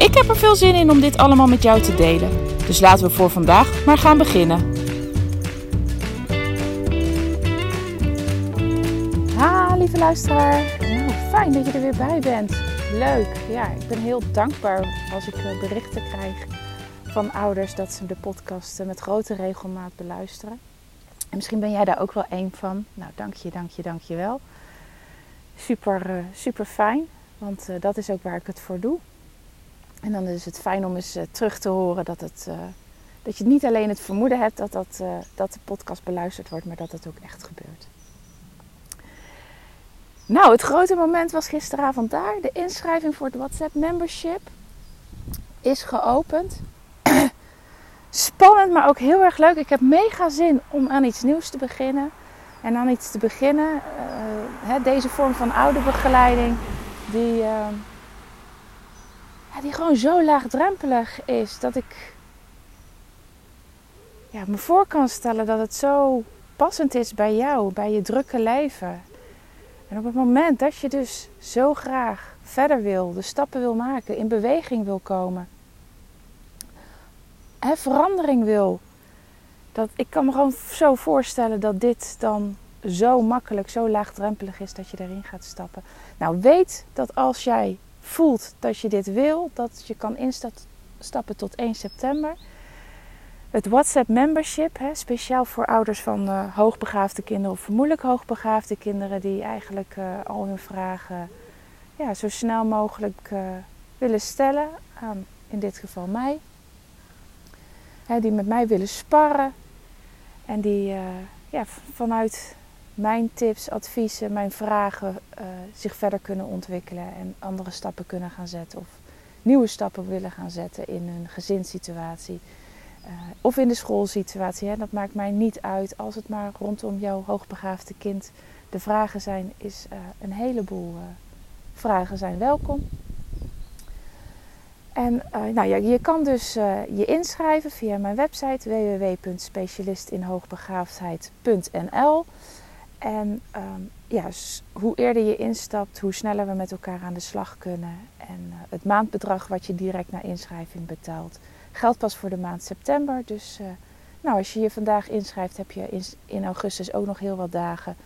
Ik heb er veel zin in om dit allemaal met jou te delen. Dus laten we voor vandaag maar gaan beginnen. Ha, lieve luisteraar. Nou, fijn dat je er weer bij bent. Leuk. Ja, ik ben heel dankbaar als ik eh, berichten krijg van ouders dat ze de podcast met grote regelmaat beluisteren. En misschien ben jij daar ook wel één van. Nou, dank je, dank je, dank je wel. Super, uh, super fijn, want dat is ook waar ik het voor doe. En dan is het fijn om eens uh, terug te horen dat, het, dat je niet alleen het vermoeden hebt dat, dat, dat de podcast beluisterd wordt, maar dat het ook echt gebeurt. Nou, het grote moment was gisteravond daar. De inschrijving voor het WhatsApp membership is geopend. Spannend, maar ook heel erg leuk. Ik heb mega zin om aan iets nieuws te beginnen. En aan iets te beginnen. Hè, deze vorm van ouderbegeleiding. Die, uh, die gewoon zo laagdrempelig is. Dat ik ja, me voor kan stellen dat het zo passend is bij jou. Bij je drukke leven. En op het moment dat je dus zo graag verder wil. De stappen wil maken. In beweging wil komen hè, verandering wil. Dat, ik kan me gewoon zo voorstellen dat dit dan zo makkelijk, zo laagdrempelig is dat je erin gaat stappen. Nou, weet dat als jij voelt dat je dit wil, dat je kan instappen tot 1 september. Het WhatsApp membership, hè, speciaal voor ouders van uh, hoogbegaafde kinderen of vermoedelijk hoogbegaafde kinderen die eigenlijk uh, al hun vragen ja, zo snel mogelijk uh, willen stellen aan in dit geval mij hè, die met mij willen sparren. En die ja, vanuit mijn tips, adviezen, mijn vragen uh, zich verder kunnen ontwikkelen en andere stappen kunnen gaan zetten. Of nieuwe stappen willen gaan zetten in hun gezinssituatie. Uh, of in de schoolsituatie. Hè. Dat maakt mij niet uit. Als het maar rondom jouw hoogbegaafde kind de vragen zijn, is een heleboel vragen zijn welkom. En nou ja, je kan dus je inschrijven via mijn website www.specialistinhoogbegaafdheid.nl. En um, ja, hoe eerder je instapt, hoe sneller we met elkaar aan de slag kunnen. En uh, het maandbedrag wat je direct na inschrijving betaalt, geldt pas voor de maand september. Dus nou, als je je vandaag inschrijft, heb je in, augustus ook nog heel wat dagen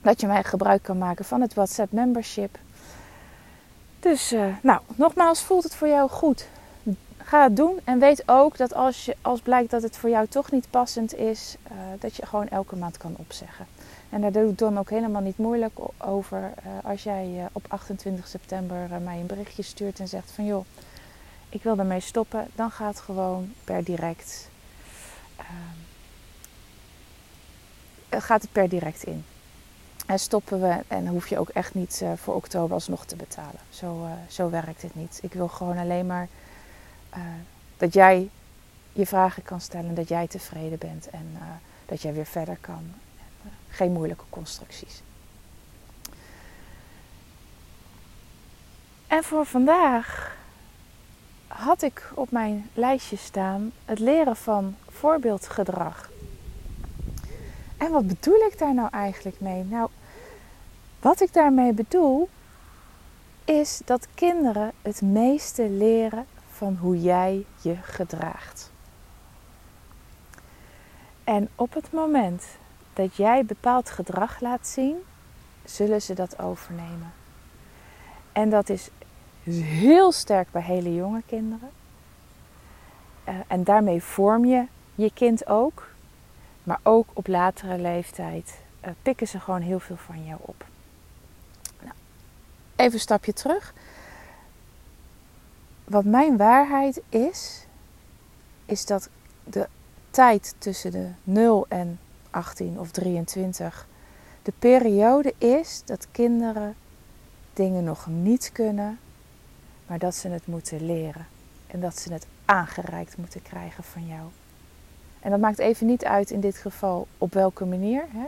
dat je mij gebruik kan maken van het WhatsApp membership. Dus uh, nou, nogmaals, voelt het voor jou goed? Ga het doen en weet ook dat als, je, als blijkt dat het voor jou toch niet passend is, dat je gewoon elke maand kan opzeggen. En daar doe ik dan ook helemaal niet moeilijk over uh, als jij op 28 september mij een berichtje stuurt en zegt van joh, ik wil ermee stoppen, dan gaat gewoon per direct. gaat het per direct in. En stoppen we en hoef je ook echt niet voor oktober alsnog te betalen. Zo, zo werkt het niet. Ik wil gewoon alleen maar dat jij je vragen kan stellen, dat jij tevreden bent en dat jij weer verder kan. Geen moeilijke constructies. En voor vandaag had ik op mijn lijstje staan het leren van voorbeeldgedrag. En wat bedoel ik daar nou eigenlijk mee? Nou, wat ik daarmee bedoel is dat kinderen het meeste leren van hoe jij je gedraagt. En op het moment dat jij bepaald gedrag laat zien, zullen ze dat overnemen. En dat is heel sterk bij hele jonge kinderen. Uh, en daarmee vorm je je kind ook. Maar ook op latere leeftijd uh, pikken ze gewoon heel veel van jou op. Nou, even een stapje terug. Wat mijn waarheid is, is dat de tijd tussen de 0 en 18 of 23 de periode is dat kinderen dingen nog niet kunnen, maar dat ze het moeten leren. En dat ze het aangereikt moeten krijgen van jou. En dat maakt even niet uit in dit geval op welke manier. Hè.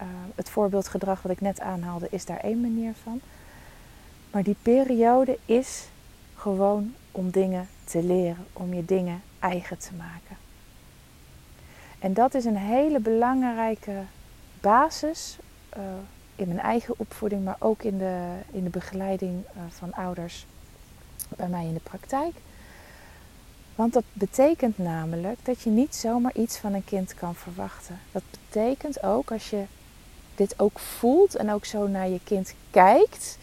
Uh, het voorbeeldgedrag wat ik net aanhaalde is daar één manier van. Maar die periode is gewoon om dingen te leren, om je dingen eigen te maken. En dat is een hele belangrijke basis uh, in mijn eigen opvoeding, maar ook in de, in de begeleiding uh, van ouders bij mij in de praktijk. Want dat betekent namelijk dat je niet zomaar iets van een kind kan verwachten. Dat betekent ook als je dit ook voelt en ook zo naar je kind kijkt,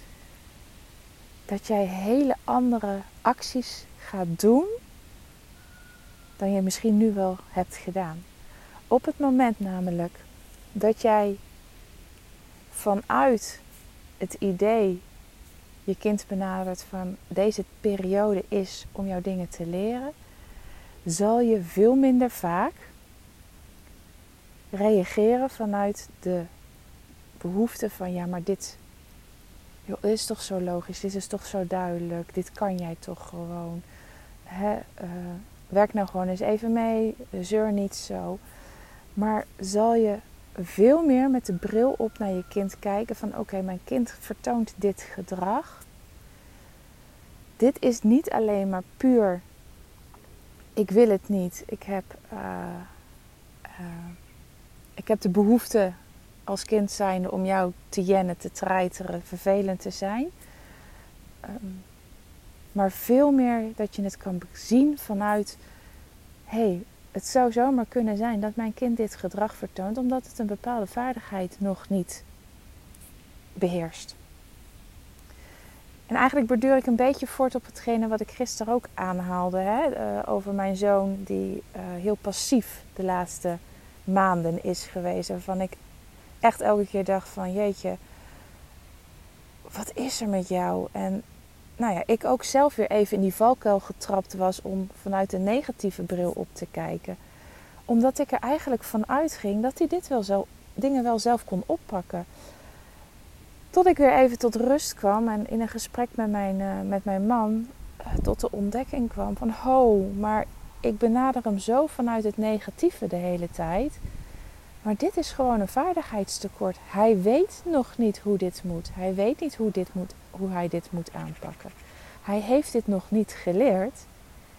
dat jij hele andere acties gaat doen dan je misschien nu wel hebt gedaan. Op het moment namelijk dat jij vanuit het idee je kind benadert van deze periode is om jouw dingen te leren, zal je veel minder vaak reageren vanuit de behoefte van ja, maar dit, is toch zo logisch, dit is toch zo duidelijk, dit kan jij toch gewoon. Hè, uh, werk nou gewoon eens even mee, zeur niet zo. Maar zal je veel meer met de bril op naar je kind kijken van oké, mijn kind vertoont dit gedrag. Dit is niet alleen maar puur ik wil het niet. Ik heb, uh, uh, ik heb de behoefte als kind zijnde om jou te jennen, te treiteren, vervelend te zijn. Um, maar veel meer dat je het kan zien vanuit: hé, hey, het zou zomaar kunnen zijn dat mijn kind dit gedrag vertoont omdat het een bepaalde vaardigheid nog niet beheerst. En eigenlijk borduur ik een beetje voort op hetgene wat ik gisteren ook aanhaalde. Hè? Uh, over mijn zoon die uh, heel passief de laatste maanden is geweest. Waarvan ik echt elke keer dacht van jeetje, wat is er met jou? En nou ja, ik ook zelf weer even in die valkuil getrapt was om vanuit de negatieve bril op te kijken. Omdat ik er eigenlijk van uitging dat hij dit wel zo, dingen wel zelf kon oppakken. Tot ik weer even tot rust kwam en in een gesprek met mijn, uh, met mijn man uh, tot de ontdekking kwam van ho, maar ik benader hem zo vanuit het negatieve de hele tijd. Maar dit is gewoon een vaardigheidstekort. Hij weet nog niet hoe dit moet. Hij weet niet hoe, dit moet, hoe hij dit moet aanpakken. Hij heeft dit nog niet geleerd.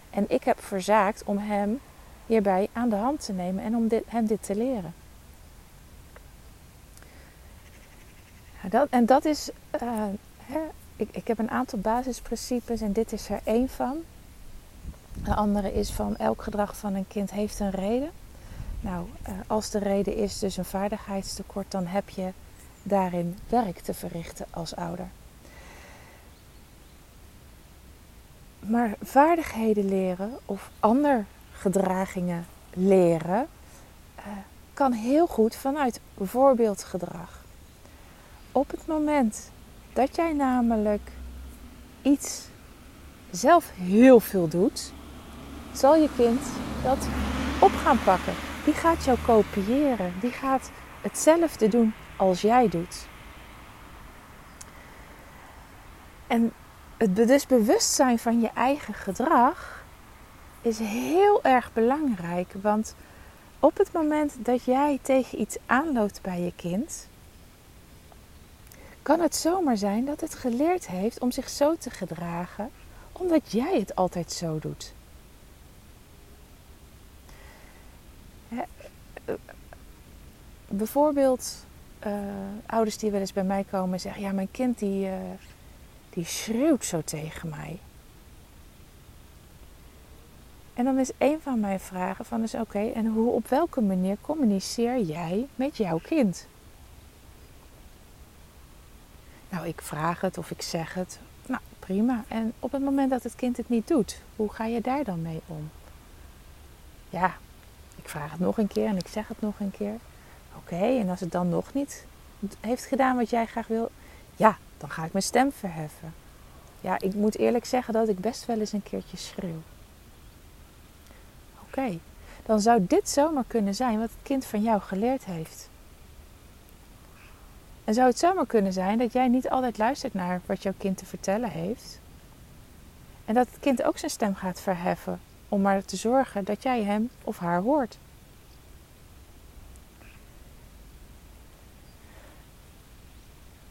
En ik heb verzaakt om hem hierbij aan de hand te nemen en om hem dit te leren. Dat, en dat is, uh, hè, ik, ik heb een aantal basisprincipes en dit is er één van. De andere is van elk gedrag van een kind heeft een reden. Nou, uh, als de reden is dus een vaardigheidstekort, dan heb je daarin werk te verrichten als ouder. Maar vaardigheden leren of ander gedragingen leren uh, kan heel goed vanuit voorbeeldgedrag. Op het moment dat jij namelijk iets zelf heel veel doet, zal je kind dat op gaan pakken. Die gaat jou kopiëren. Die gaat hetzelfde doen als jij doet. En het dus bewustzijn van je eigen gedrag is heel erg belangrijk. Want op het moment dat jij tegen iets aanloopt bij je kind, kan het zomaar zijn dat het geleerd heeft om zich zo te gedragen, omdat jij het altijd zo doet. Bijvoorbeeld uh, ouders die wel eens bij mij komen en zeggen: Ja, mijn kind die, uh, die schreeuwt zo tegen mij. En dan is een van mijn vragen van is oké, okay, en hoe, op welke manier communiceer jij met jouw kind? Nou, ik vraag het of ik zeg het. Nou, prima. En op het moment dat het kind het niet doet, hoe ga je daar dan mee om? Ja, ik vraag het nog een keer en ik zeg het nog een keer. Oké, en als het dan nog niet heeft gedaan wat jij graag wil, ja, dan ga ik mijn stem verheffen. Ja, ik moet eerlijk zeggen dat ik best wel eens een keertje schreeuw. Oké, dan zou dit zomaar kunnen zijn wat het kind van jou geleerd heeft. En zou het zomaar kunnen zijn dat jij niet altijd luistert naar wat jouw kind te vertellen heeft. En dat het kind ook zijn stem gaat verheffen om maar te zorgen dat jij hem of haar hoort.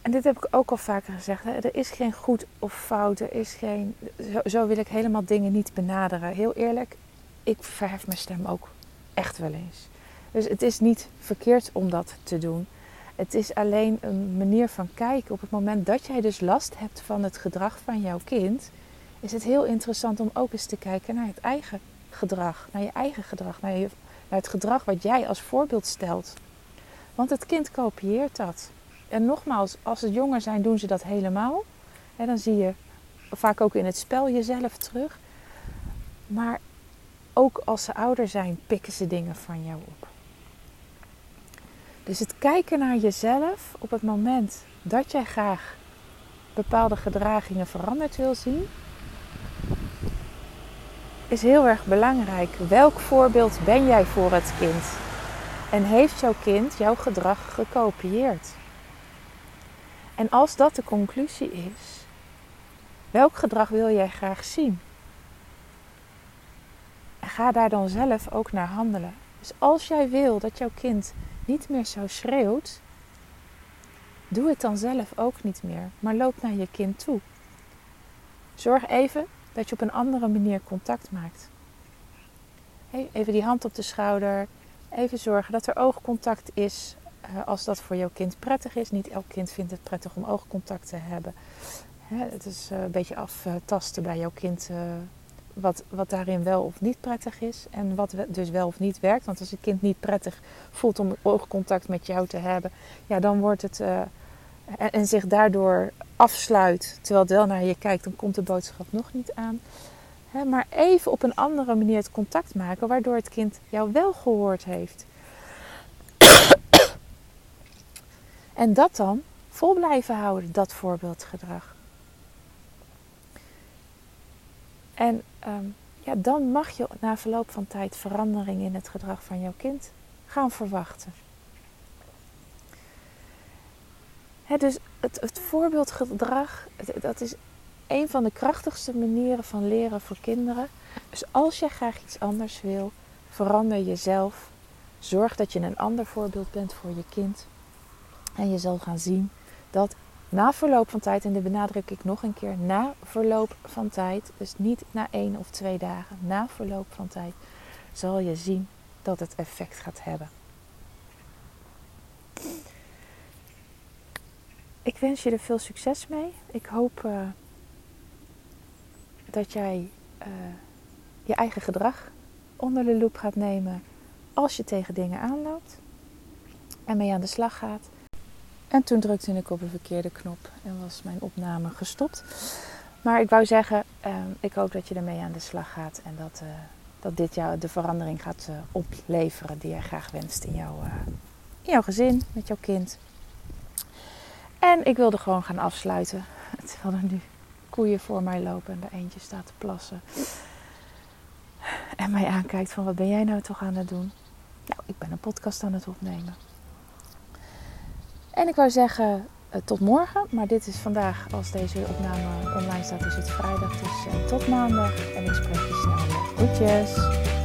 En dit heb ik ook al vaker gezegd. Hè? Er is geen goed of fout. Er is geen. Zo, zo, wil ik helemaal dingen niet benaderen. Heel eerlijk, ik verhef mijn stem ook echt wel eens. Dus het is niet verkeerd om dat te doen. Het is alleen een manier van kijken. Op het moment dat jij dus last hebt van het gedrag van jouw kind, is het heel interessant om ook eens te kijken naar het eigen gedrag. Naar je eigen gedrag. Naar, het gedrag wat jij als voorbeeld stelt. Want het kind kopieert dat. En nogmaals, als ze jonger zijn, doen ze dat helemaal. En dan zie je vaak ook in het spel jezelf terug. Maar ook als ze ouder zijn, pikken ze dingen van jou op. Dus het kijken naar jezelf op het moment dat jij graag bepaalde gedragingen veranderd wil zien, is heel erg belangrijk. Welk voorbeeld ben jij voor het kind? En heeft jouw kind jouw gedrag gekopieerd? En als dat de conclusie is, welk gedrag wil jij graag zien? En ga daar dan zelf ook naar handelen. Dus als jij wil dat jouw kind niet meer zo schreeuwt, doe het dan zelf ook niet meer, maar loop naar je kind toe. Zorg even dat je op een andere manier contact maakt. Even die hand op de schouder. Even zorgen dat er oogcontact is eh, als dat voor jouw kind prettig is. Niet elk kind vindt het prettig om oogcontact te hebben. Het is eh, een beetje aftasten bij jouw kind eh, wat, wat daarin wel of niet prettig is. En wat dus wel of niet werkt. Want als het kind niet prettig voelt om oogcontact met jou te hebben, ja, dan wordt het. En, zich daardoor afsluit terwijl het wel naar je kijkt, dan komt de boodschap nog niet aan. maar even op een andere manier het contact maken, waardoor het kind jou wel gehoord heeft. En dat dan vol blijven houden, dat voorbeeldgedrag. En um, ja, dan mag je na verloop van tijd verandering in het gedrag van jouw kind gaan verwachten. Dus het, voorbeeldgedrag, dat is een van de krachtigste manieren van leren voor kinderen. Dus als je graag iets anders wil, verander jezelf. Zorg dat je een ander voorbeeld bent voor je kind. En je zal gaan zien dat na verloop van tijd, en dit benadruk ik nog een keer, na verloop van tijd, dus niet na één of twee dagen, na verloop van tijd, zal je zien dat het effect gaat hebben. Ik wens je er veel succes mee. Ik hoop uh, dat jij uh, je eigen gedrag onder de loep gaat nemen als je tegen dingen aanloopt en mee aan de slag gaat. En toen drukte ik op een verkeerde knop en was mijn opname gestopt. Maar ik wou zeggen, uh, ik hoop dat je ermee aan de slag gaat en dat, uh, dat dit jou de verandering gaat opleveren die jij graag wenst in, jouw, in jouw gezin, met jouw kind. En ik wilde gewoon gaan afsluiten. Terwijl er nu koeien voor mij lopen en er eentje staat te plassen. En mij aankijkt van wat ben jij nou toch aan het doen? Nou, ik ben een podcast aan het opnemen. En ik wou zeggen uh, tot morgen. Maar dit is vandaag, als deze opname online staat, is het vrijdag. Dus tot maandag. En ik spreek je snel weer.